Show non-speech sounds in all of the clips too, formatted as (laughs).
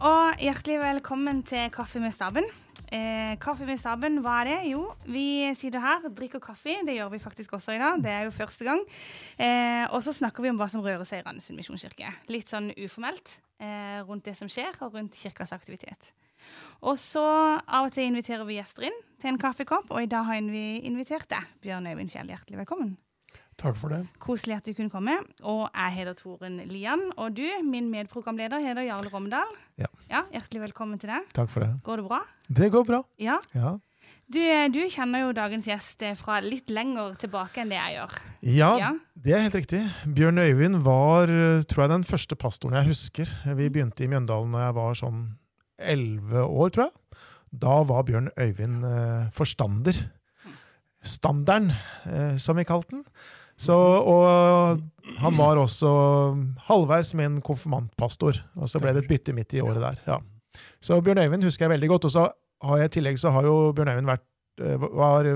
og hjertelig velkommen til Kaffe med staben. Eh, kaffe med staben, hva er det? Jo, vi sitter her, drikker kaffe. Det gjør vi faktisk også i dag. Det er jo første gang. Eh, og så snakker vi om hva som rører seg i Randesund misjonskirke. Litt sånn uformelt eh, rundt det som skjer, og rundt kirkas aktivitet. Og så av og til inviterer vi gjester inn til en kaffekopp, og i dag har vi invitert deg, Bjørn Øyvind Fjell. Hjertelig velkommen. Takk for det. Koselig at du kunne komme. Og jeg heter Toren Lian. Og du, min medprogramleder, heter Jarle Romdal. Ja. ja. Hjertelig velkommen til deg. Takk for det. Går det bra? Det går bra. Ja. Ja, Du, du kjenner jo dagens gjest fra litt lenger tilbake enn det jeg gjør. ja, Ja. det er helt riktig. Bjørn Øyvind var eh, tror jeg, den første pastoren jeg husker. Vi begynte i Mjøndalen da jeg var sånn elleve år, tror jeg. Da var Bjørn Øyvind eh, forstander. Standarden, eh, som vi kalte den. Så, og han var også halvveis min konfirmantpastor. Og så ble det et bytte midt i året der. ja. Så Bjørn Øyvind husker jeg veldig godt. Og så har jeg i tillegg så har jo Bjørn Øyvind vært eh, var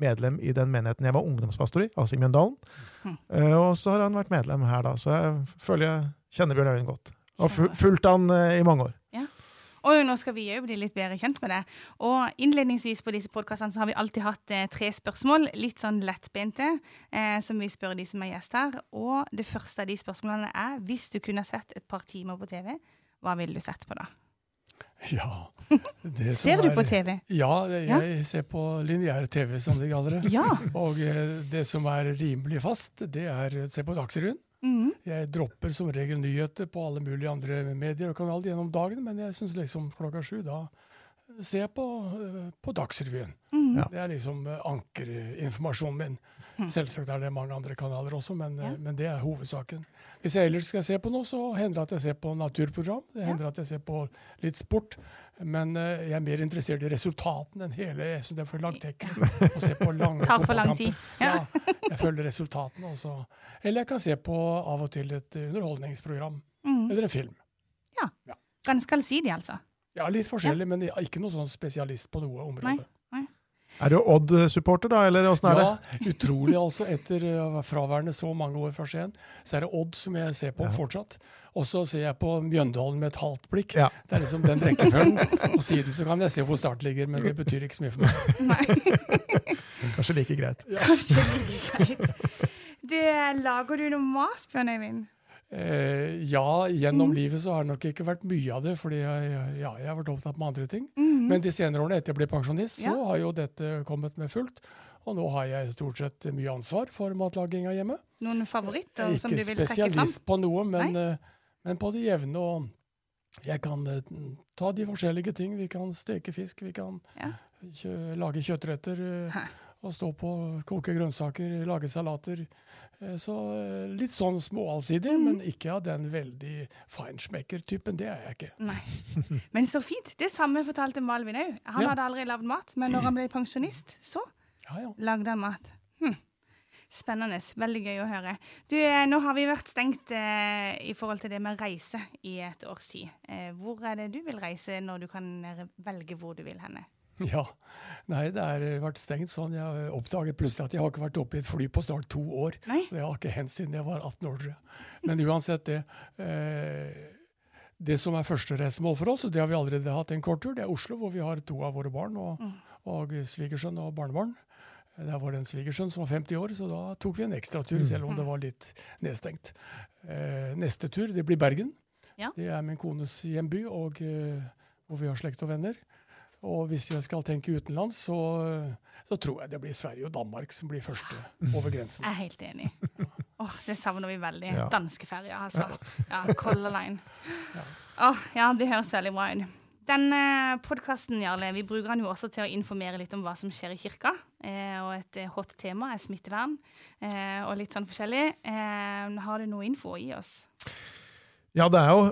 medlem i den menigheten jeg var ungdomspastor i, altså i Mjøndalen. Mhm. Eh, Og så har han vært medlem her, da, så jeg føler jeg kjenner Bjørn Øyvind godt. Og fulgt han eh, i mange år. Og nå skal vi òg bli litt bedre kjent med det. Og innledningsvis på disse podkastene så har vi alltid hatt eh, tre spørsmål, litt sånn lettbente, eh, som vi spør de som er gjest her. Og det første av de spørsmålene er hvis du kunne sett et par timer på TV, hva ville du sett på da? Ja. Det som Ser du på TV? Ja, jeg ser på lineær TV, som de kaller det. Ja. Og eh, det som er rimelig fast, det er å se på Dagsrevyen. Mhm. Jeg dropper som regel nyheter på alle mulige andre medier og kanaler gjennom dagen, men jeg syns liksom klokka sju, da ser jeg på, eh, på Dagsrevyen. Mm. Ja. Det er liksom eh, ankerinformasjonen min. Mhm. Selvsagt er det mange andre kanaler også, men, eh, Ja. men det er hovedsaken. Hvis jeg ellers skal se på noe, så hender det at jeg ser på naturprogram. Det Ja. hender at jeg ser på litt sport. Men uh, jeg er mer interessert i resultatene enn hele. Jeg det er for langtekkelig å se på lange Tar for lang tid. Ja, jeg følger resultatene også. Eller jeg kan se på av og til et underholdningsprogram. mm. Eller en film. Ganske allsidig, altså. Ja, Litt forskjellig, men er ikke noe sånn spesialist på noe område. Nei. Er du Odd-supporter, da, eller åssen er det? Ja, utrolig altså. Etter uh, fraværende så mange år fra Skien, så er det Odd som jeg ser på Ja. fortsatt. Og så ser jeg på Mjøndalen med et halvt blikk. Ja. Det er liksom den rekkefølgen. Og siden så kan jeg se hvor Start ligger, men det betyr ikke så mye for meg. Nei, Kanskje like greit. kanskje like greit. Du, lager du noe mat, Bjørn Øyvind? Eh, ja, gjennom mm. livet så har det nok ikke vært mye av det, fordi jeg, ja, jeg har vært opptatt med andre ting. Mm. Men de senere årene etter jeg ble pensjonist, Ja. så har jo dette kommet med fullt. Og nå har jeg stort sett mye ansvar for matlaginga hjemme. Noen favoritter Jeg som du vil trekke fram? spesialist på noe, men, eh, men på det jevne. Og jeg kan eh, ta de forskjellige ting. Vi kan steke fisk, vi kan Ja. kjø, lage kjøttretter. eh, Hæ. Og stå på, koke grønnsaker, lage salater. Eh, Så eh, litt sånn småallsidig, mm. men ikke av den veldig feinschmecker-typen. Det er jeg ikke. Nei. Men så fint. Det samme fortalte Malvin òg. Han Ja. hadde aldri lagd mat, men når han ble pensjonist, så Ja, ja. lagde han mat. Hm. Spennende. Veldig gøy å høre. Du, eh, Nå har vi vært stengt eh, i forhold til det med reise i et års tid. Eh, hvor er det du vil reise når du kan velge hvor du vil henne? (laughs) Ja. Nei, det har vært stengt sånn. Jeg oppdaget plutselig at jeg har ikke vært oppe i et fly på snart to år. Nei? Det har ikke hendt siden jeg var 18 år. Men uansett det. Eh, det som er førstereisemål for oss, og det har vi allerede hatt en kort tur, det er Oslo, hvor vi har to av våre barn, og, Mm. og svigersønn og barnebarn. Der var det en svigersønn som var 50 år, så da tok vi en ekstratur, Mm. selv om det var litt nedstengt. Eh, neste tur, det blir Bergen. Ja. Det er min kones hjemby, og eh, hvor vi har slekt og venner. Og hvis jeg skal tenke utenlands, så, så tror jeg det blir Sverige og Danmark som blir første over grensen. Jeg er helt enig. Åh, Det savner vi veldig. Ja. Danskeferja, altså. Ja, Color Line. Ja. Åh, ja, det høres veldig bra ut. Denne podkasten Jarle, vi bruker den jo også til å informere litt om hva som skjer i kirka. Eh, og et eh, hot tema er smittevern eh, og litt sånn forskjellig. Eh, har du noe info å gi oss? Ja, det er jo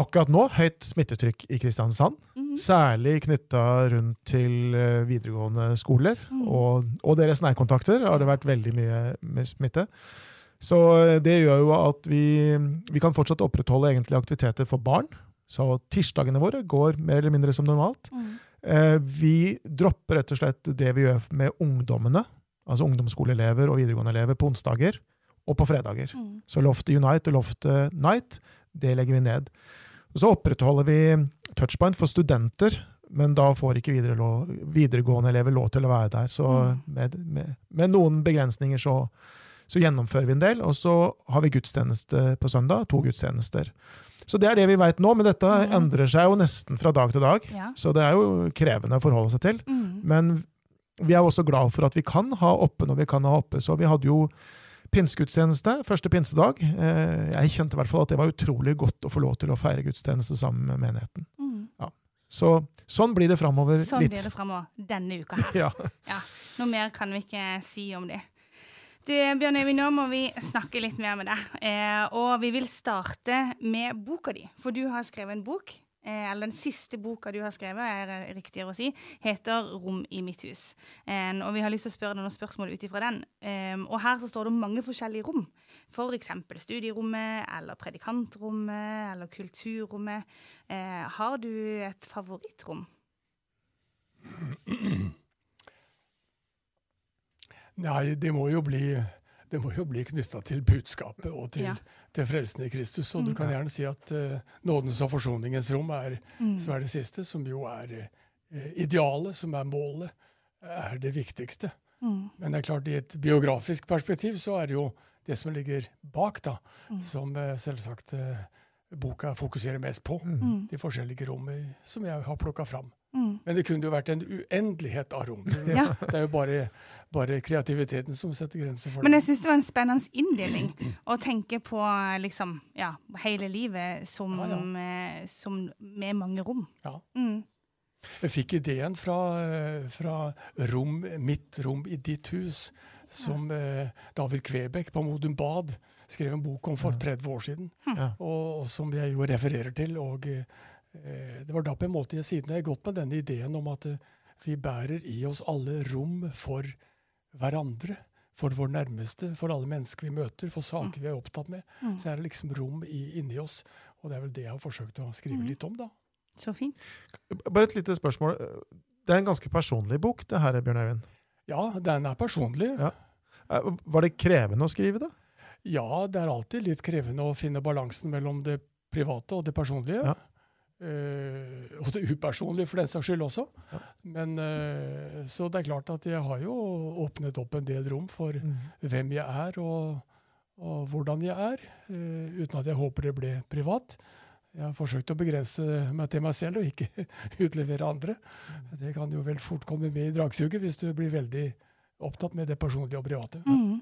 akkurat nå høyt smittetrykk i Kristiansand. Mhm. Særlig knytta rundt til eh, videregående skoler. mm. Og, og deres nærkontakter har det vært veldig mye med smitte. Så eh, det gjør jo at vi, vi kan fortsatt opprettholde egentlig aktiviteter for barn. Så tirsdagene våre går mer eller mindre som normalt. Mm. Eh, vi dropper rett og slett det vi gjør med ungdommene, altså ungdomsskoleelever og videregående elever, på onsdager og på fredager. Mm. Så Loftet Unite og Loftet Night, det legger vi ned. Så opprettholder vi touchpoint for studenter, men da får ikke videregående elever lov til å være der. Så med, med, med noen begrensninger så, så gjennomfører vi en del. Og så har vi gudstjeneste på søndag. To gudstjenester. Så det er det vi veit nå, men dette mm. endrer seg jo nesten fra dag til dag. Ja. Så det er jo krevende å forholde seg til. Mm. Men vi er også glad for at vi kan ha oppe når vi kan ha oppe. Så vi hadde jo pinsegudstjeneste første pinsedag. Eh, Jeg kjente i hvert fall at det var utrolig godt å få lov til å feire gudstjeneste sammen med menigheten. Mm. Så sånn blir det framover Sånn litt. blir det fremover denne uka (laughs) her. Ja. Noe mer kan vi ikke si om det. Du, Bjørn Øyvind, nå må vi snakke litt mer med deg. Eh, og vi vil starte med boka di. For du har skrevet en bok. Eh, eller den siste boka du har skrevet, er riktigere å si, heter 'Rom i mitt hus'. Eh, og vi har lyst til å spørre deg noen spørsmål ut ifra den. Eh, og her så står det mange forskjellige rom. F.eks. studierommet, eller predikantrommet, eller kulturrommet. Eh, har du et favorittrom? Nei, det må jo bli, det må jo bli knytta til budskapet og til, Ja. Til frelsen i Kristus. Og du Mm. kan gjerne si at uh, nådens og forsoningens rom er, Mm. som er det siste, som jo er uh, idealet, som er målet, er det viktigste. Mm. Men det er klart, i et biografisk perspektiv så er det jo det som ligger bak, da, Mm. som uh, selvsagt boka fokuserer mest på. Mm. De forskjellige rommene som jeg har plukka fram. Mm. Men det kunne jo vært en uendelighet av rom. Det, (laughs) Ja. det er jo bare, bare kreativiteten som setter grenser for det. Men jeg syns det var en spennende inndeling å tenke på liksom, ja, hele livet som, Ja, eh, som med mange rom. Ja. Mm. Jeg fikk ideen fra, eh, fra rom, Mitt rom i ditt hus, som eh, David Kvebekk på Modum Bad skrev en bok om for 30 år siden, Ja. og, og som jeg jo refererer til. og Det var da på en måte jeg siden jeg har gått med denne ideen om at eh, vi bærer i oss alle rom for hverandre. For vår nærmeste, for alle mennesker vi møter, for saker vi er opptatt med. Mm. Så er det liksom rom i, inni oss. Og det er vel det jeg har forsøkt å skrive Mm. litt om, da. Så fint. Bare et lite spørsmål. Det er en ganske personlig bok, det her, Bjørn Eivind? Ja, den er personlig. Ja. Eh, Var det krevende å skrive det? Ja, det er alltid litt krevende å finne balansen mellom det private og det personlige. Ja. Eh, og det upersonlige for den saks skyld også. Ja. Men eh, Så det er klart at jeg har jo åpnet opp en del rom for hvem jeg er og, og hvordan jeg er, eh, uten at jeg håper det ble privat. Jeg har forsøkt å begrense meg til meg selv og ikke (laughs) utlevere andre. Det kan jo vel fort komme med i dragsuget hvis du blir veldig opptatt med det personlige og private. Mm.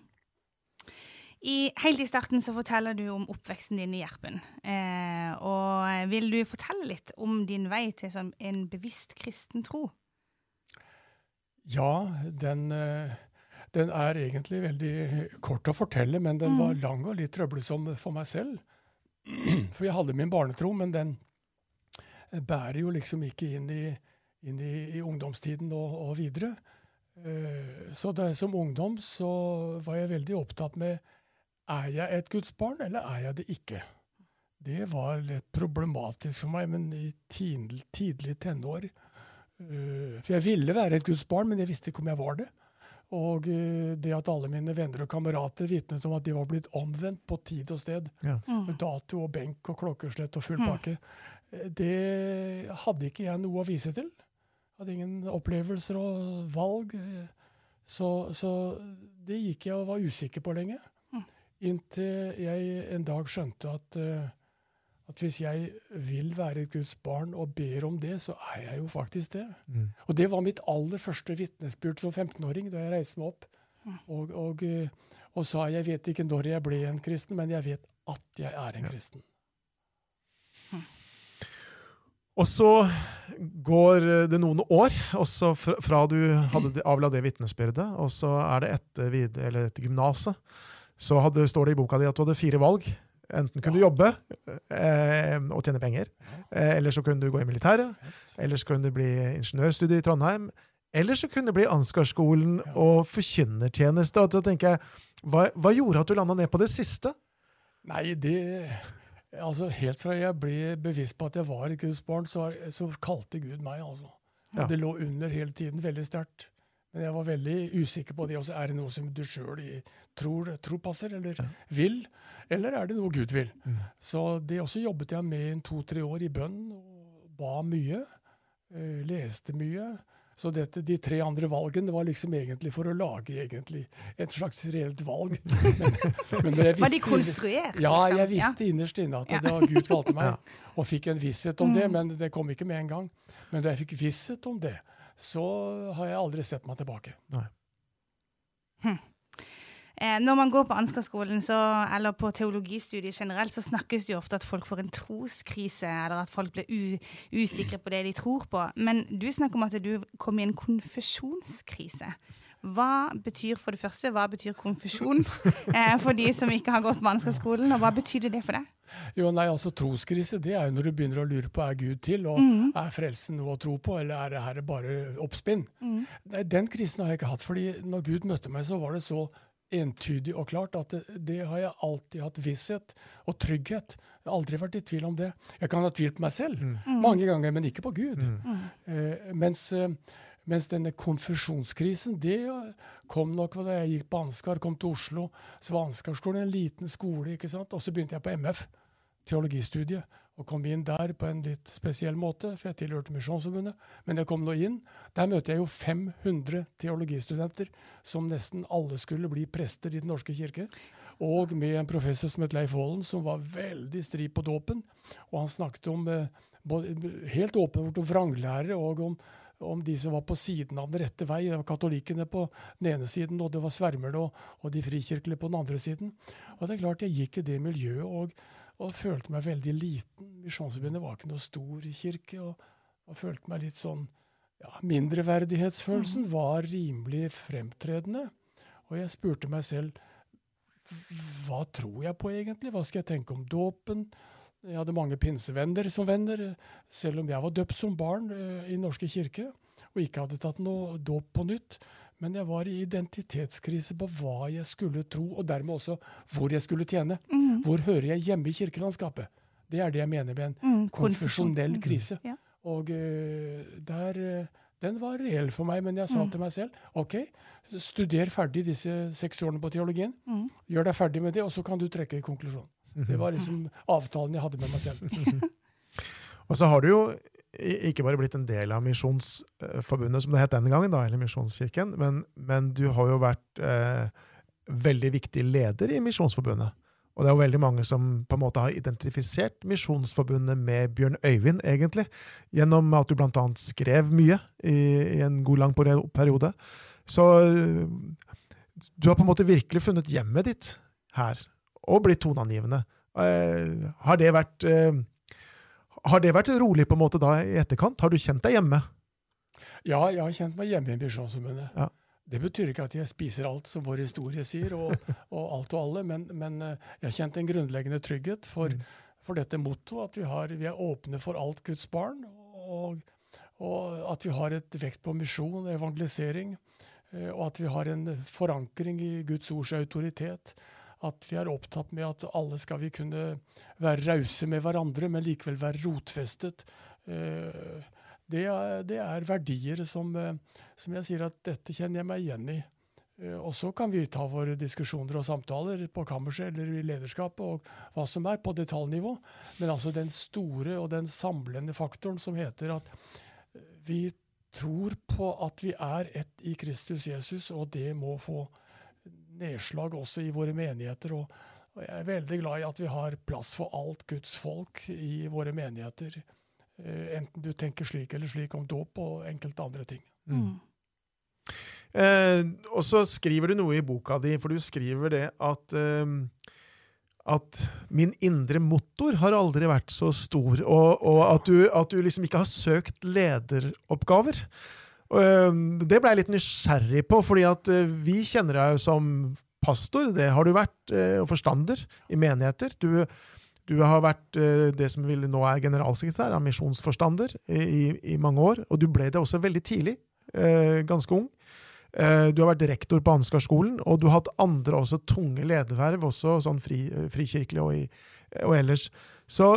I, helt i starten så forteller du om oppveksten din i Gjerpen. Eh, og vil du fortelle litt om din vei til sånn, en bevisst kristen tro? Ja, den, eh, den er egentlig veldig kort å fortelle, men den var Mm. lang og litt trøblesom for meg selv. (clears throat) For jeg hadde min barnetro, men den bærer jo liksom ikke inn i, inn i, i ungdomstiden og, og videre. Eh, Så da, som ungdom så var jeg veldig opptatt med er jeg et Guds barn, eller er jeg det ikke? Det var litt problematisk for meg, men i tidlig, tidlig tenår uh, For jeg ville være et Guds barn, men jeg visste ikke om jeg var det. Og uh, det at alle mine venner og kamerater vitnet om at de var blitt omvendt på tid og sted, Mm. med dato og benk og klokkeslett og full pakke, eh, det hadde ikke jeg noe å vise til. Hadde ingen opplevelser og valg. Så, så det gikk jeg og var usikker på lenge. Inntil jeg en dag skjønte at, eh, at hvis jeg vil være et Guds barn og ber om det, så er jeg jo faktisk det. Mm. Og det var mitt aller første vitnesbyrd som 15-åring, da jeg reiste meg opp og, og, eh, og sa jeg vet ikke når jeg ble en kristen, men jeg vet at jeg er en kristen. Og så går det noen år også fra, fra du hadde avla det vitnesbyrdet, og så er det etter, vid- etter gymnaset, så hadde, står det i boka di at du hadde fire valg. Enten kunne du jobbe eh, og tjene penger, eh, eller så kunne du gå i militæret, eller så kunne du bli ingeniørstudie i Trondheim, eller så kunne det bli Ansgarskolen og forkynnertjeneste. Og så tenker jeg, hva, hva gjorde at du landa ned på det siste? Nei, det Altså, helt fra jeg ble bevisst på at jeg var et gudsbarn, så, så kalte Gud meg, altså. Ja. Det lå under hele tiden, veldig sterkt. Men jeg var veldig usikker på det. Også, er det noe som du sjøl tror, tror passer, eller vil? Eller er det noe Gud vil? Mm. Så det også jobbet jeg med i to-tre år i bønn. og Ba mye. eh, leste mye. Så dette, de tre andre valgene var liksom egentlig for å lage egentlig et slags reelt valg. (laughs) Men, men jeg Var de visste- konstruert? Ja, liksom? jeg visste innerst inne at det var Gud valgte meg, (laughs) Ja. og fikk en visshet om det, Mm. men det kom ikke med en gang. Men da jeg fikk visshet om det, så har jeg aldri sett meg tilbake. Eh, når man går på Ansgar-skolen eller på teologistudiet generelt, så snakkes det jo ofte at folk får en troskrise, eller at folk blir u usikre på det de tror på. Men du snakker om at du kom i en konfesjonskrise. Hva betyr for det første, hva betyr konfesjon (laughs) eh, for de som ikke har gått på Ansgar-skolen, og hva betydde det for deg? Jo, nei, altså Troskrise det er jo når du begynner å lure på er Gud til, og Mm. er frelsen noe å tro på, eller er det her bare oppspinn? Mm. Nei, Den krisen har jeg ikke hatt, fordi når Gud møtte meg, så var det så entydig og klart at det, det har jeg alltid hatt visshet og trygghet. Jeg har aldri vært i tvil om det. Jeg kan ha tvilt på meg selv Mm. mange ganger, men ikke på Gud. Mm. Eh, mens, eh, mens denne konfesjonskrisen, det kom nok da jeg gikk på Ansgar, kom til Oslo. Så var Ansgarskolen en liten skole, ikke sant. Og så begynte jeg på MF, teologistudiet, og kom inn der på en litt spesiell måte, for jeg tilhørte Misjonsforbundet. Men jeg kom nå inn. Der møter jeg jo 500 teologistudenter, som nesten alle skulle bli prester i Den norske kirke. Og med en professor som het Leif Haalen, som var veldig stri på dåpen. Og han snakket om eh, både, helt åpenbart om vranglærere og om, om de som var på siden av den rette vei. Det var katolikkene på den ene siden, og det var svermerne og, og de frikirkelige på den andre siden. Og det er klart jeg gikk i det miljøet og, og følte meg veldig liten. Misjonsforbundet var ikke noe stor kirke, og, og følte meg litt sånn ja, Mindreverdighetsfølelsen var rimelig fremtredende. Og jeg spurte meg selv hva tror jeg på egentlig? Hva skal jeg tenke om dåpen? Jeg hadde mange pinsevenner som venner, selv om jeg var døpt som barn eh, i Norske kirke og ikke hadde tatt noe dåp på nytt. Men jeg var i identitetskrise på hva jeg skulle tro, og dermed også hvor jeg skulle tjene. Mm. Hvor hører jeg hjemme i kirkelandskapet? Det er det jeg mener med en Mm. konfesjonell Mm. krise. Ja. Og uh, der, uh, den var reell for meg, men jeg sa Mm. til meg selv OK, studer ferdig disse seks årene på teologien. Mm. Gjør deg ferdig med det, og så kan du trekke konklusjonen. konklusjon. Det var liksom avtalen jeg hadde med meg selv. (laughs) Og så har du jo ikke bare blitt en del av Misjonsforbundet, som det het den gangen, da, eller Misjonskirken, men, men du har jo vært eh, veldig viktig leder i Misjonsforbundet. Og det er jo veldig mange som på en måte har identifisert Misjonsforbundet med Bjørn Øyvind, egentlig, gjennom at du annet skrev mye i, i en god lang periode. Så eh, du har på en måte virkelig funnet hjemmet ditt her, og blitt toneangivende. Uh, har det vært uh, har det vært rolig på en måte da i etterkant? Har du kjent deg hjemme? Ja, jeg har kjent meg hjemme i Misjonsforbundet. Ja. Det betyr ikke at jeg spiser alt, som vår historie sier, og, (laughs) og alt og alle, men, men eh, jeg har kjent en grunnleggende trygghet for, Mm. for dette mottoet, at vi, har, vi er åpne for alt Guds barn, og, og at vi har et vekt på misjon og evangelisering, og at vi har en forankring i Guds ords autoritet. At vi er opptatt med at alle skal vi kunne være rause med hverandre, men likevel være rotfestet. Eh, Det er, det er verdier som, eh, som jeg sier at dette kjenner jeg meg igjen i. Eh, Og så kan vi ta våre diskusjoner og samtaler på kammerset eller i lederskapet og hva som er på detaljnivå. Men altså den store og den samlende faktoren som heter at vi tror på at vi er ett i Kristus Jesus, og det må få nedslag også i våre menigheter. Og, og jeg er veldig glad i at vi har plass for alt Guds folk i våre menigheter. Eh, enten du tenker slik eller slik om dåp og enkelte andre ting. Mm. Eh, og så skriver du noe i boka di, for du skriver det at eh, at min indre motor har aldri vært så stor, og, og at, du, at du liksom ikke har søkt lederoppgaver. Eh, det ble jeg litt nysgjerrig på, fordi at eh, vi kjenner deg som pastor, det har du vært, eh, og forstander i menigheter. Du, du har vært det som vil nå er generalsekretær, av misjonsforstander, i, i, mange år. Og du ble det også veldig tidlig, ganske ung. Du har vært rektor på Ansgarskolen, og du har hatt andre også tunge lederverv, også sånn fri, frikirkelig og, i, og ellers. Så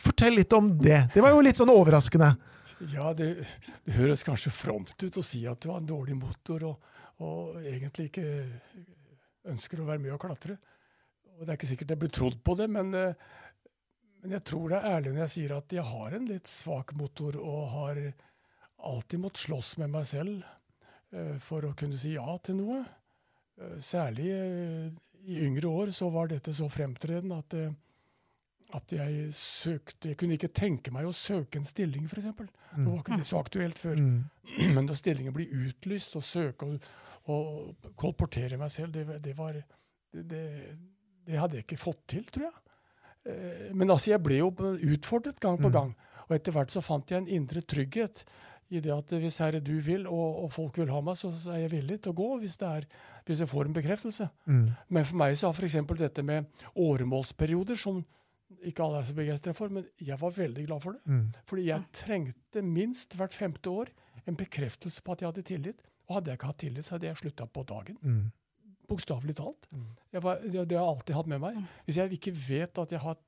fortell litt om det. Det var jo litt sånn overraskende. Ja, det, det, høres kanskje fromt ut å si at du har en dårlig motor og, og, egentlig ikke ønsker å være med og klatre. Og Det er ikke sikkert jeg blir trodd på det, men, eh, men jeg tror det er ærlig når jeg sier at jeg har en litt svak motor og har alltid måttet slåss med meg selv uh, for å kunne si ja til noe. Uh, særlig i yngre år så var dette så fremtredende at at jeg søkte Jeg kunne ikke tenke meg å søke en stilling, f.eks. Det Nå var ikke det så aktuelt før. Mm. (clears throat) Men når stillingen blir utlyst, og søke og, og kolportere meg selv, det, det var det, det, hadde jeg ikke fått til, tror jeg. Eh, men altså, jeg ble jo utfordret gang på mm. gang. Og etter hvert så fant jeg en indre trygghet i det at hvis Herre du vil, og, og folk vil ha meg, så, er jeg villig til å gå hvis, er, hvis jeg får en bekreftelse. Mm. Men for meg så har f.eks. dette med åremålsperioder, som ikke alle er så begeistra for, men jeg var veldig glad for det. Mm. Fordi jeg trengte minst hvert femte år en bekreftelse på at jeg hadde tillit. Og hadde jeg ikke hatt tillit, så hadde jeg slutta på dagen. Mm. Bokstavelig talt. Mm. Var, det, det, har jeg alltid hatt med meg. Mm. Hvis jeg ikke vet at jeg har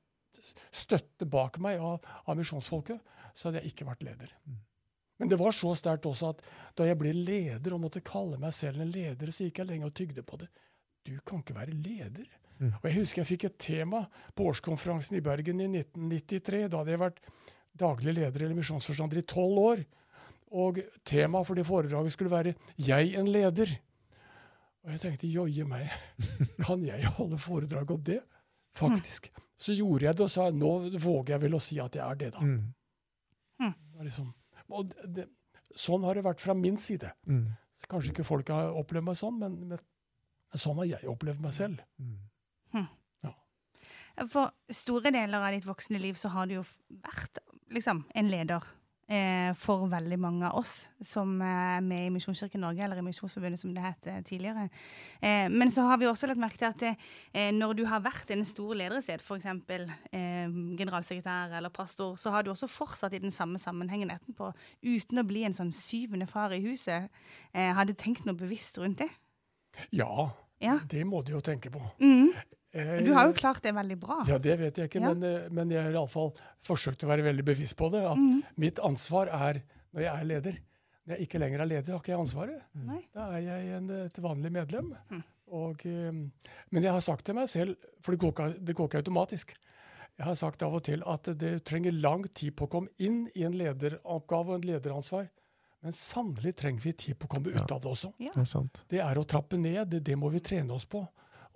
støtte bak meg av, av misjonsfolket, så hadde jeg ikke vært leder. Mm. Men det var så sterkt også at da jeg ble leder og måtte kalle meg selv en leder, så gikk jeg lenge og tygde på det. Du kan ikke være leder. Mm. Og Jeg husker jeg fikk et tema på årskonferansen i Bergen i 1993. Da hadde jeg vært daglig leder eller misjonsforstander i tolv år. Og temaet for det foredraget skulle være 'Jeg en leder'. Og jeg tenkte joie meg, (laughs) kan jeg holde foredrag om det? Faktisk. Mm. Så gjorde jeg det og sa nå våger jeg vel å si at jeg er det, da. Mm. mm. Det liksom, og det, sånn har det vært fra min side. Mm. Kanskje ikke folk har opplevd meg sånn, men, men sånn har jeg opplevd meg selv. Mm. Hm. Ja. For store deler av ditt voksne liv så har du jo vært liksom, en leder eh, for veldig mange av oss som er med i Misjonskirken Norge, eller i Misjonsforbundet som det het eh, tidligere. Eh, men så har vi også lagt merke til at det, eh, når du har vært en stor leder i sted, f.eks. Eh, generalsekretær eller pastor, så har du også fortsatt i den samme sammenhengen etterpå, uten å bli en sånn syvende far i huset. Eh, har du tenkt noe bevisst rundt det? Ja, ja. det må du jo tenke på. Mm. Du har jo klart det veldig bra. Ja, Det vet jeg ikke, ja. men, eh, men, jeg har iallfall forsøkt å være veldig bevisst på det. At mm. mitt ansvar er når jeg er leder. Når jeg ikke lenger er leder, har ikke jeg ansvaret. Nei. Da er jeg en, et vanlig medlem. Mm. Og, eh, men jeg har sagt til meg selv, for det går, ikke, det går ikke automatisk Jeg har sagt av og til at det trenger lang tid på å komme inn i en lederoppgave og en lederansvar. Men sannelig trenger vi tid på å komme ut av det også. Ja. Det, er det, er å trappe ned. Det, det må vi trene oss på.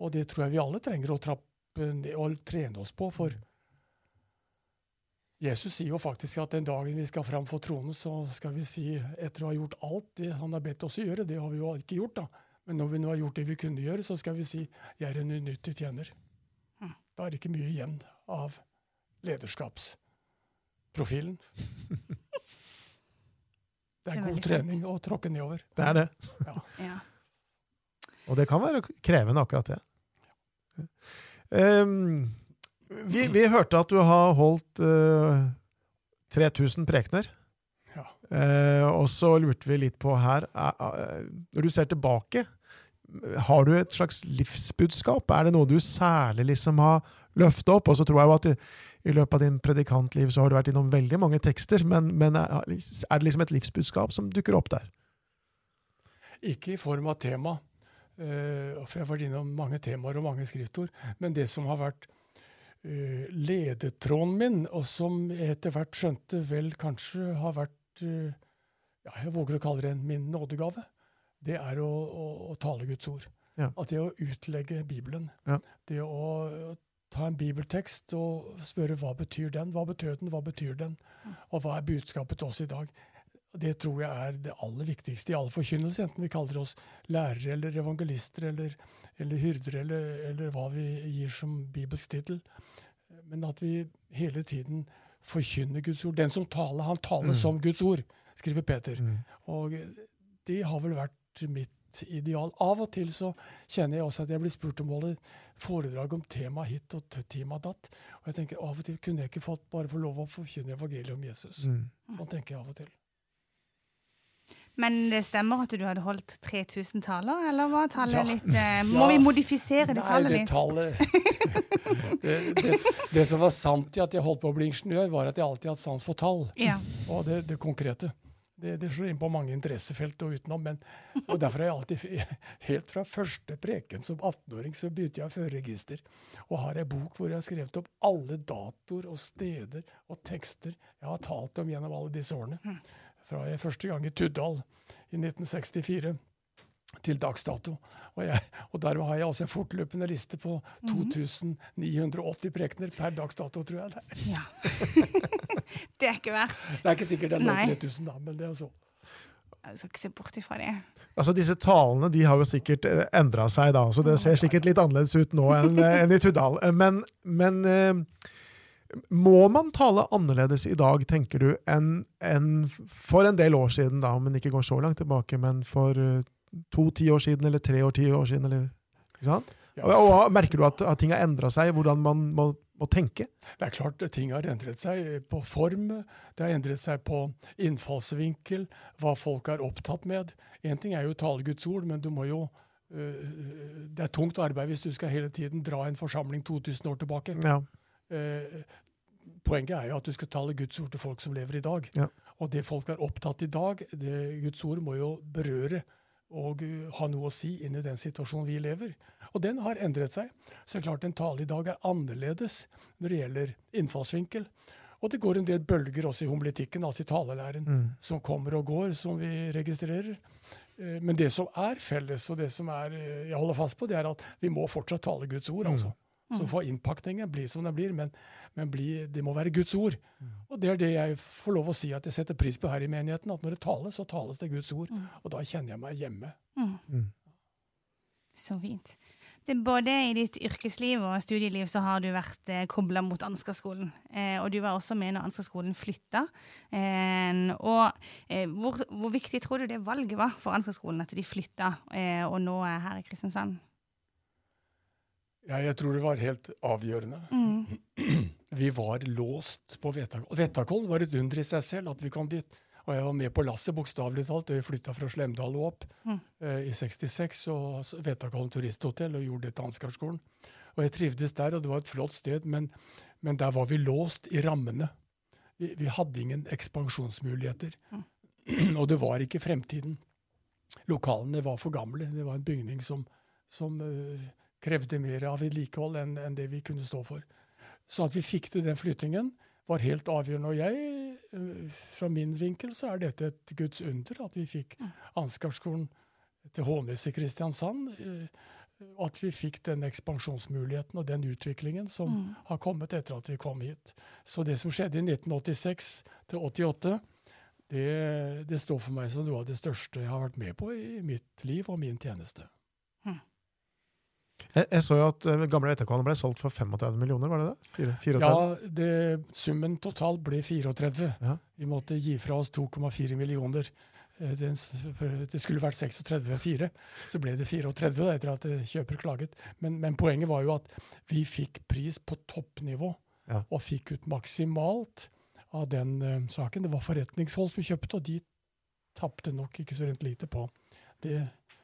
Og det tror jeg vi alle trenger å trappe ned og trene oss på. For Jesus sier jo faktisk at den dagen vi skal fram for tronen, så skal vi si, etter å ha gjort alt det han har bedt oss å gjøre Det har vi jo ikke gjort, da. Men når vi nå har gjort det vi kunne gjøre, så skal vi si 'jeg er en unyttig tjener'. Hm. Da er det ikke mye igjen av lederskapsprofilen. (laughs) Det er, det er god trening sant. å tråkke nedover. Det er det. Ja. ja. Og det kan være krevende, akkurat det. Um, vi, vi, hørte at du har holdt uh, eh, 3000 prekener. Ja. Uh, og så lurte vi litt på her uh, Når du ser tilbake, har du et slags livsbudskap? Er det noe du særlig liksom har løftet opp? Og så tror jeg jo at i, i, løpet av din predikantliv så har du vært innom veldig mange tekster, men, men er det liksom et livsbudskap som dukker opp der? Ikke i form av tema. Uh, for jeg har vært innom mange temaer og mange skriftord. Men det som har vært uh, ledetråden min, og som jeg etter hvert skjønte vel kanskje har vært uh, ja, Jeg våger å kalle det min nådegave. Det er å, å, å tale Guds ord. Ja. At det å utlegge Bibelen. Ja. Det å ta en bibeltekst og spørre hva betyr den, hva betød den, hva betyr den, og hva er budskapet til oss i dag. Det tror jeg er det aller viktigste i all forkynnelse, enten vi kaller oss lærere eller evangelister eller, eller hyrder eller, eller, hva vi gir som bibelsk tittel. Men at vi hele tiden forkynner Guds ord. Den som taler, han taler mm. som Guds ord, skriver Peter. Mm. Og det har vel vært mitt ideal. Av og til så kjenner jeg også at jeg blir spurt om å holde foredrag om tema hit og tema datt. Og jeg tenker av og til kunne jeg ikke fått bare få lov å forkynne evangeliet om Jesus. Mm. Sånn tenker jeg av og til. Men det stemmer at du hadde holdt 3000 taler, eller var tallet Ja. litt eh, (laughs) Må Ja. vi modifisere det Nei, tallet det litt? tallet (laughs) det, det, det som var sant i at jeg holdt på å bli ingeniør, var at jeg alltid hadde sans for tall. Ja. Og det, det konkrete. Det, det slår inn på mange interessefelt og utenom. Men, og derfor har jeg alltid, (laughs) helt fra første preken som 18-åring, så begynte jeg å føre register. Og har ei bok hvor jeg har skrevet opp alle datoer og steder og tekster jeg har talt om gjennom alle disse årene. Fra jeg første gang i Tuddal i 1964 til dags dato. Og, jeg, og der har jeg også en fortløpende liste på 2980 prekener per dags dato, tror jeg. Det er, ja. (laughs) det er ikke verst. det er ikke sikkert det er Nei. 3000, da, men det er så. Jeg skal ikke se bort ifra det. Altså Disse talene de har jo sikkert endra seg, da, så det ser sikkert litt annerledes ut nå enn enn i Tuddal. Eh, Men, men eh, må man tale annerledes i dag, tenker du, enn en, for en del år siden, da, om en ikke går så langt tilbake, men for eh, to ti år siden, eller tre år, ti år siden, eller ikke sant? Ja, Og, og Merker du at, at ting har endra seg, hvordan man må, må tenke? Det er klart ting har endret seg på form, det har endret seg på innfallsvinkel, hva folk er opptatt med. Én ting er jo å tale Guds ord, men du må jo øh, Det er tungt arbeid hvis du skal hele tiden dra en forsamling 2000 år tilbake. Ja. Eh, Poenget er jo at du skal tale Guds ord til folk som lever i dag. Ja. Og det folk er opptatt i dag, det Guds ord må jo berøre og uh, ha noe å si inn i den situasjonen vi lever. Og den har endret seg. Så det er klart en tale i dag er annerledes når det gjelder innfallsvinkel. Og det går en del bølger også i homiletikken, altså i talelæren, Mm. som kommer og går, som vi registrerer. Eh, Men det som er felles, og det som er, eh, jeg holder fast på, det er at vi må fortsatt tale Guds ord. Mm. Så får innpakningen bli som den blir, men, men bli, det må være Guds ord. Og det er det jeg får lov å si at jeg setter pris på her i menigheten, at når det tales, så tales det Guds ord. Og da kjenner jeg meg hjemme. Mm. Så fint. Det, både i ditt yrkesliv og studieliv så har du vært eh, kobla mot Ansgarskolen. Eh, og du var også med når Ansgarskolen flytta. Eh, og eh, hvor, hvor viktig tror du det valget var for Ansgarskolen, at de flytta eh, og nå er her i Kristiansand? Ja, jeg tror det var helt avgjørende. Mm. Vi var låst på Vetakålen. Vetakålen var et under i seg selv at vi kom dit. Og jeg var med på lasset, bokstavelig talt. Vi flytta fra Slemdal og opp Mm. eh, i 66, og Vetakollen turisthotell, og gjorde det til Ansgarskolen. Og jeg trivdes der, og det var et flott sted, men, men der var vi låst i rammene. Vi, vi hadde ingen ekspansjonsmuligheter. (clears throat) og det var ikke fremtiden. Lokalene var for gamle. Det var en bygning som, som eh, krevde mer av vedlikehold enn enn det vi kunne stå for. Så at vi fikk til den flyttingen, var helt avgjørende. Og jeg, eh, fra min vinkel, så er dette et Guds under, at vi fikk Ansgarskolen til Hånes i Kristiansand. eh, Og at vi fikk den ekspansjonsmuligheten og den utviklingen som Mm. har kommet etter at vi kom hit. Så det som skjedde i 1986 til 88, det, det står for meg som noe av det største jeg har vært med på i mitt liv og min tjeneste. Jeg, jeg så jo at eh, gamle Etterkålen ble solgt for 35 millioner, var det det? 4, 4, Ja, det, summen totalt ble 34. Ja. Vi måtte gi fra oss 2,4 millioner. Eh, for det skulle vært 36,4, så ble det 34 etter at eh, kjøper klaget. Men, men poenget var jo at vi fikk pris på toppnivå, Ja. og fikk ut maksimalt av den uh, saken. Det var forretningshold som kjøpte, og de tapte nok ikke så rent lite på det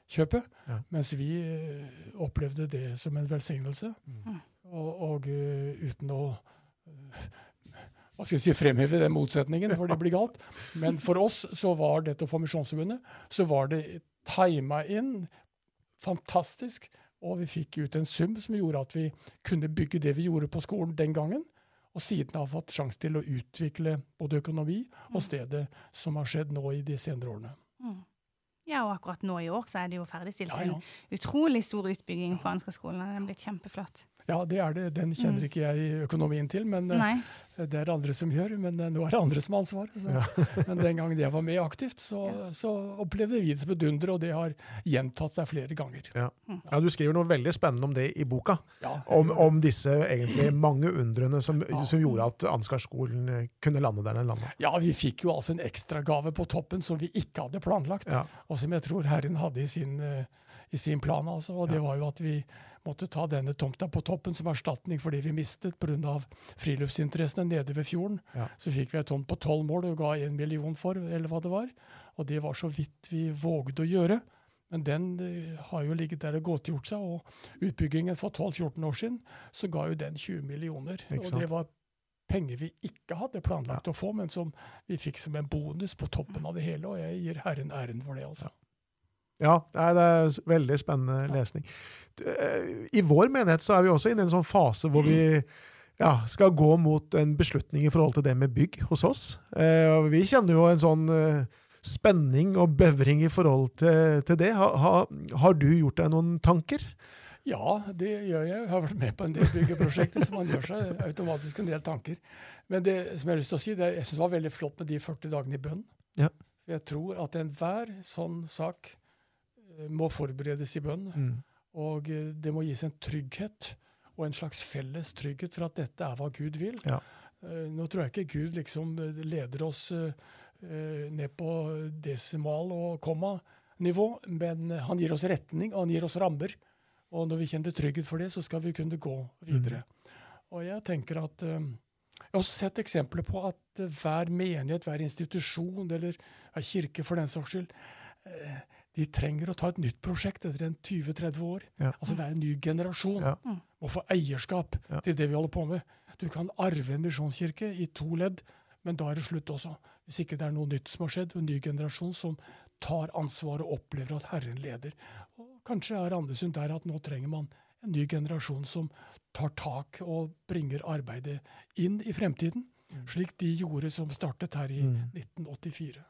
kjøpet. Ja. Mens vi eh, opplevde det som en velsignelse. Mm. Og, og eh, uten å eh, hva skal jeg si, fremheve den motsetningen, for det blir galt. Men for oss så var dette for Misjonsforbundet, så var det tima inn fantastisk. Og vi fikk ut en sum som gjorde at vi kunne bygge det vi gjorde på skolen den gangen. Og siden har fått sjanse til å utvikle både økonomi og stedet, som har skjedd nå i de senere årene. Ja, og akkurat nå i år så er det jo ferdigstilt Ja, ja. en utrolig stor utbygging på Ansgarskolen. Den er blitt kjempeflott. Ja, det er det. Den kjenner Mm. ikke jeg økonomien til, men eh, Nei. Det er det andre som gjør, men eh, nå er det andre som har ansvaret. Så. (laughs) men den gangen jeg var med aktivt, så, så opplevde vi det som et under, og det har gjentatt seg flere ganger. Ja. ja, Du skriver noe veldig spennende om det i boka. Ja, Om, om disse egentlig mange undrene som, som gjorde at Ansgar-skolen kunne lande der den landa. ja, vi fikk jo altså en ekstragave på toppen som vi ikke hadde planlagt, Ja. og som jeg tror Herren hadde i sin, eh, i sin plan. Altså, og det var jo at vi måtte ta denne tomta på toppen som erstatning for det vi mistet pga. friluftsinteressene nede ved fjorden. Ja. Så fikk vi et tomt på tolv mål og ga én million for, eller hva det var. Og det var så vidt vi vågde å gjøre. Men den eh, har jo ligget der og godtgjort seg, og utbyggingen for 12-14 år siden så ga jo den 20 millioner. Og det var penger vi ikke hadde planlagt å få, men som vi fikk som en bonus på toppen av det hele, og jeg gir Herren æren for det, altså. Ja, nei, det er veldig spennende lesning. Eh, I vår menighet så er vi også inne i en sånn fase hvor vi ja, skal gå mot en beslutning i forhold til det med bygg hos oss. Eh, vi kjenner jo en sånn eh, spenning og bevring i forhold til, til det. Ha, ha, har du gjort deg noen tanker? Ja, det gjør jeg. Jeg har vært med på en del byggeprosjekter, så man gjør seg automatisk en del tanker. Men det som jeg har lyst til å si, det jeg synes det var veldig flott med de 40 dagene i bønn. Ja. Jeg tror at enhver sånn sak må forberedes i bønn. Mm. Og eh, det må gis en trygghet, og en slags felles trygghet for at dette er hva Gud vil. Ja. Eh, Nå tror jeg ikke Gud liksom eh, leder oss ned på desimal- og komma-nivå, men han gir oss retning, og han gir oss rammer. Og når vi kjenner trygghet for det, så skal vi kunne gå videre. Og jeg tenker at Jeg har også sett eksempler på at hver menighet, hver institusjon, eller kirke for den saks skyld, de trenger å ta et nytt prosjekt etter en 20-30 år. Ja. Altså en ny generasjon Ja. må få eierskap Ja. til det vi holder på med. Du kan arve en misjonskirke i to ledd, men da er det slutt også. Hvis ikke det er noe nytt som har skjedd, en ny generasjon som tar ansvar og opplever at Herren leder. Og kanskje er Andesund der at nå trenger man en ny generasjon som tar tak og bringer arbeidet inn i fremtiden, slik de gjorde som startet her i Mm. 1984.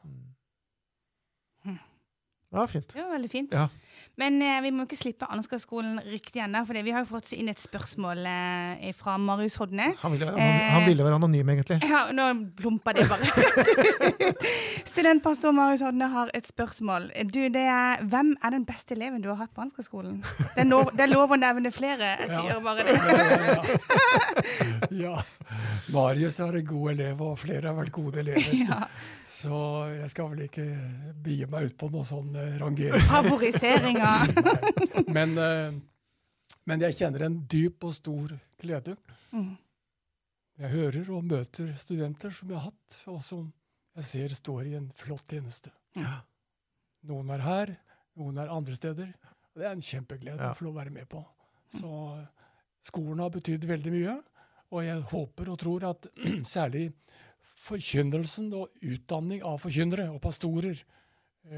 Ja, fint. Ja, veldig fint. Ja. Men eh, vi må ikke slippe Ansgarskolen riktig ennå, for vi har jo fått inn et spørsmål eh, fra Marius Hodne. Han ville være, eh, han ville være anonym, egentlig. (laughs) Ja, nå plumpa det bare. (laughs) Studentpastor Marius Hodne har et spørsmål. Du, det er, Hvem er den beste eleven du har hatt på Ansgarskolen? Det, det er lov å nevne flere. Jeg Ja. sier bare (laughs) det. ja. Marius er en god elev, og flere har vært gode elever. Ja. Så jeg skal vel ikke begi meg ut på noe sånn rangering. rangering. Favoriseringa. (laughs) Men, eh, men jeg kjenner en dyp og stor glede. Mm. Jeg hører og møter studenter som jeg har hatt, og som jeg ser står i en flott tjeneste. Ja. Noen er her, noen er andre steder. Og det er en kjempeglede Ja. å få lov å være med på. Så eh, skolen har betydd veldig mye, og jeg håper og tror at (clears throat) særlig forkynnelsen og utdanning av forkynnere og pastorer,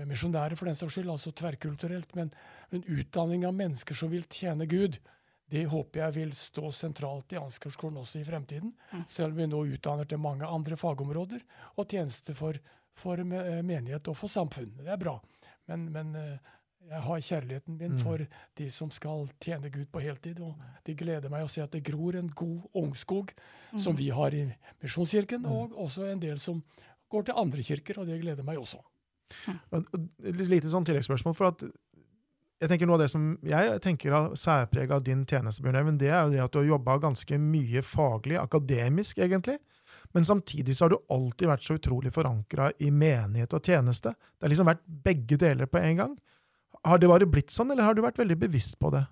misjonærer for den saks skyld, altså tverrkulturelt, men en utdanning av mennesker som vil tjene Gud, det håper jeg vil stå sentralt i Ansgarskolen også i fremtiden. Selv om vi nå utdanner til mange andre fagområder og tjenester for, for eh, menighet og for samfunn. Det er bra. Men, men eh, jeg har kjærligheten min Mm. for de som skal tjene Gud på heltid. Og det gleder meg å se at det gror en god ungskog, som vi har i Misjonskirken, og også en del som går til andre kirker, og det gleder meg også. Et lite sånn tilleggsspørsmål. for at jeg tenker Noe av det som jeg tenker har særpreg av din tjeneste, Bjørn Even, det er jo det at du har jobba ganske mye faglig, akademisk egentlig. Men samtidig så har du alltid vært så utrolig forankra i menighet og tjeneste. Det har liksom vært begge deler på en gang. Har det bare blitt sånn, eller har du vært veldig bevisst på det?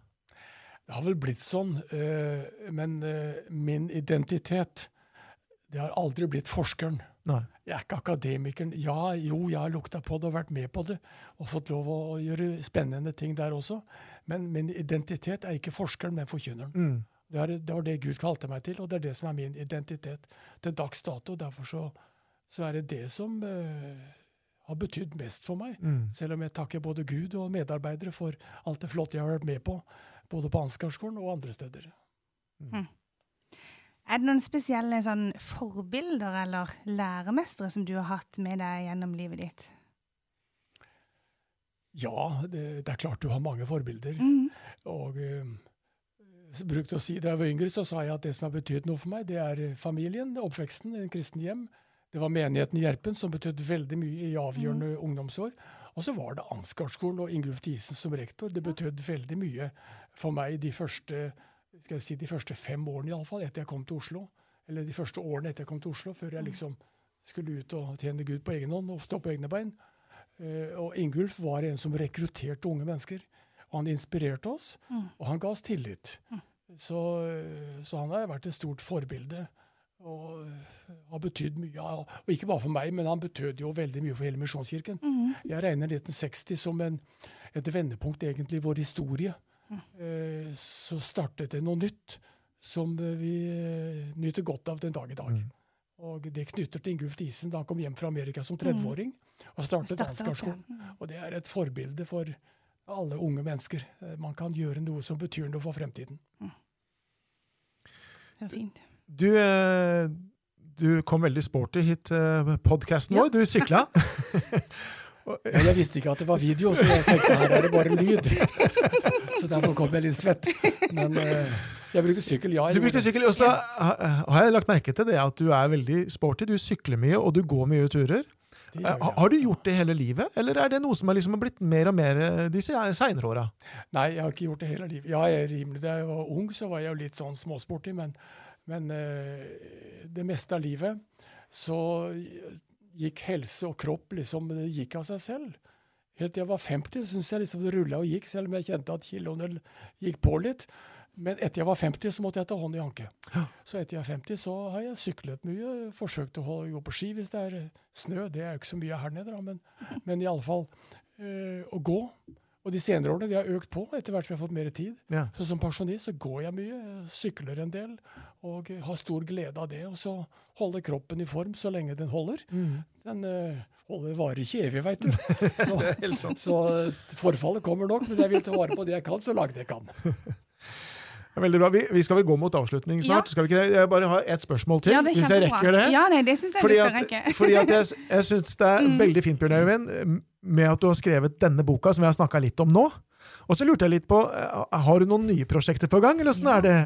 Det har vel blitt sånn, eh, men eh, min identitet det har aldri blitt forskeren. Nei. Jeg er ikke akademikeren. Ja, jo, jeg har lukta på det og vært med på det, og fått lov å gjøre spennende ting der også. Men min identitet er ikke forskeren, men forkynneren. Mm. Det, er, det var det Gud kalte meg til, og det er det som er min identitet til dags dato. Derfor så, så er det det som uh, har betydd mest for meg. Mm. Selv om jeg takker både Gud og medarbeidere for alt det flotte jeg har vært med på, både på Ansgarskolen og andre steder. Er det noen spesielle sånn, forbilder eller læremestere som du har hatt med deg gjennom livet ditt? Ja, det, det er klart du har mange forbilder. Mm. Og eh, brukte å si Da jeg var yngre, så sa jeg at det som har betydd noe for meg, det er familien, oppveksten, en kristen hjem. Det var menigheten i Gjerpen som betød veldig mye i avgjørende ungdomsår. Og så var det Ansgarskolen og Ingulf Diesen som rektor. Det betød veldig mye for meg de første, skal jeg si, de første fem årene, iallfall, etter jeg kom til Oslo. Eller de første årene etter jeg kom til Oslo, før jeg liksom skulle ut og tjene Gud på egen hånd og stå på egne bein. Eh, og Ingulf var en som rekrutterte unge mennesker. Og han inspirerte oss, Mm. og han ga oss tillit. Så, så han har vært et stort forbilde. Og har betydd mye. Og ikke bare for meg, men han betød jo veldig mye for hele Misjonskirken. Mm. Jeg regner 1960 som en, et vendepunkt egentlig i vår historie. Eh, så startet det noe nytt som eh, vi eh, nyter godt av den dag i dag. Mm. Og det knytter til Ingulf Diesen da han kom hjem fra Amerika som 30-åring og startet danskarskolen Ansgarskolen. ja. Mm. Og det er et forbilde for alle unge mennesker. Man kan gjøre noe som betyr noe for fremtiden. Så fint. Du, eh, du kom veldig sporty hit til podkasten Ja. vår. Du sykla. (laughs) Men jeg visste ikke at det var video, så jeg tenkte her er det bare lyd. (laughs) Så derfor kom jeg litt svett. Men eh, jeg brukte sykkel, ja. Du brukte sykkel. Og så ha- har jeg lagt merke til det at du er veldig sporty. Du sykler mye, og du går mye turer. Eh. Har du gjort det hele livet, eller er det noe som har liksom blitt mer og mer de disse seinere åra? Nei, jeg har ikke gjort det hele livet. Ja, jeg er rimelig, Da jeg var ung, så var jeg jo litt sånn småsporty, men, men eh, det meste av livet så gikk helse og kropp liksom Det gikk av seg selv. Helt til jeg var 50, syns jeg liksom det rulla og gikk, selv om jeg kjente at kiloene gikk på litt. Men etter jeg var 50, så måtte jeg ta hånd i hanke. Så etter jeg er 50, så har jeg syklet mye. Forsøkt å gå på ski hvis det er snø. Det er jo ikke så mye her nede, da, men, men i alle fall eh, å gå. Og de senere årene de har økt på etter hvert som jeg har fått mer tid. Ja. Så som pensjonist så går jeg mye, sykler en del og har stor glede av det. Og så holde kroppen i form så lenge den holder. Den uh, holder varer ikke evig, veit du. (laughs) Så, så eh, forfallet kommer nok, men jeg vil ta vare på det jeg kan, så langt jeg kan. (laughs) Veldig bra. Vi, vi skal vel gå mot avslutning snart. Skal vi ikke det? Jeg bare har ett spørsmål til, Ja, er hvis jeg rekker det. Ja, nei, det syns jeg Fordi du skal at, rekke. (laughs) fordi at jeg, jeg syns det er Mm. veldig fint, Bjørn Øyvind, med at du har skrevet denne boka, som vi har snakka litt om nå. Og så lurte jeg litt på, eh, har du noen nye prosjekter på gang, eller åssen er det?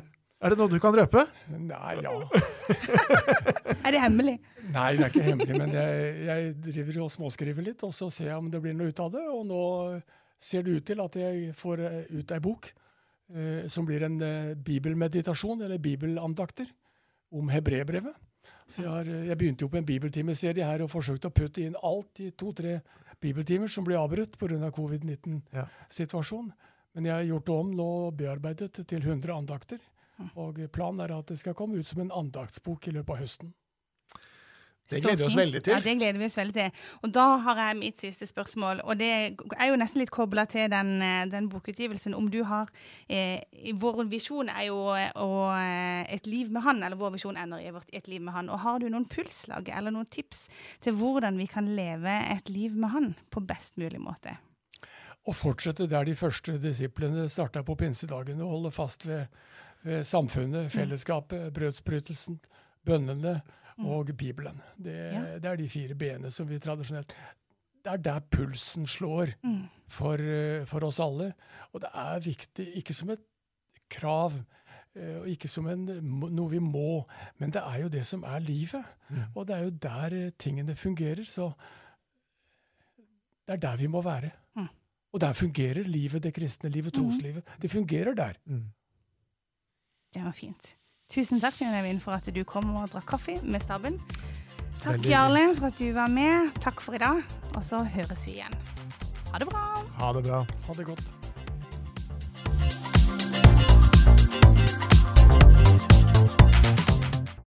Er det noe du kan røpe? Nei, ja. (laughs) Er det hemmelig? Nei, det er ikke hemmelig, men jeg, jeg driver og småskriver litt, og så ser jeg om det blir noe ut av det. Og nå ser det ut til at jeg får eh, ut ei bok som blir en eh, bibelmeditasjon, eller bibelandakter, om hebreerbrevet. Så jeg, har, eh, jeg begynte jo på en bibeltimeserie her og forsøkte å putte inn alt i to-tre bibeltimer som ble avbrutt pga. av covid-19-situasjonen. Men jeg har gjort det om nå og bearbeidet til 100 andakter. Og planen er at det skal komme ut som en andaktsbok i løpet av høsten. Det gleder vi oss veldig til. Ja, det gleder vi oss veldig til. Og da har jeg mitt siste spørsmål, og det er jo nesten litt kobla til den, eh, den bokutgivelsen. Om du har eh, Vår visjon er jo og, eh, et liv med han, eller vår visjon ender i vårt et liv med han. Og har du noen pulslag eller noen tips til hvordan vi kan leve et liv med han på best mulig måte? Å fortsette der de første disiplene starta på pinsedagene, og holde fast ved, ved samfunnet, fellesskapet, brødsbrytelsen, bønnene og Bibelen. Det, Ja. det er de fire b-ene som vi tradisjonelt Det er der pulsen slår Mm. for, eh, for oss alle. Og det er viktig, ikke som et krav, eh, og ikke som en, noe vi må, men det er jo det som er livet. Og det er jo der eh, tingene fungerer. Så det er der vi må være. Mm. Og der fungerer livet, det kristne livet, troslivet. Det fungerer der. Mm. Det var fint. Tusen takk Benjamin, for at du kom og drakk kaffe med staben. Takk, Veldig. Jarle, for at du var med. Takk for i dag. Og så høres vi igjen. Ha det bra. Ha det bra. Ha det godt.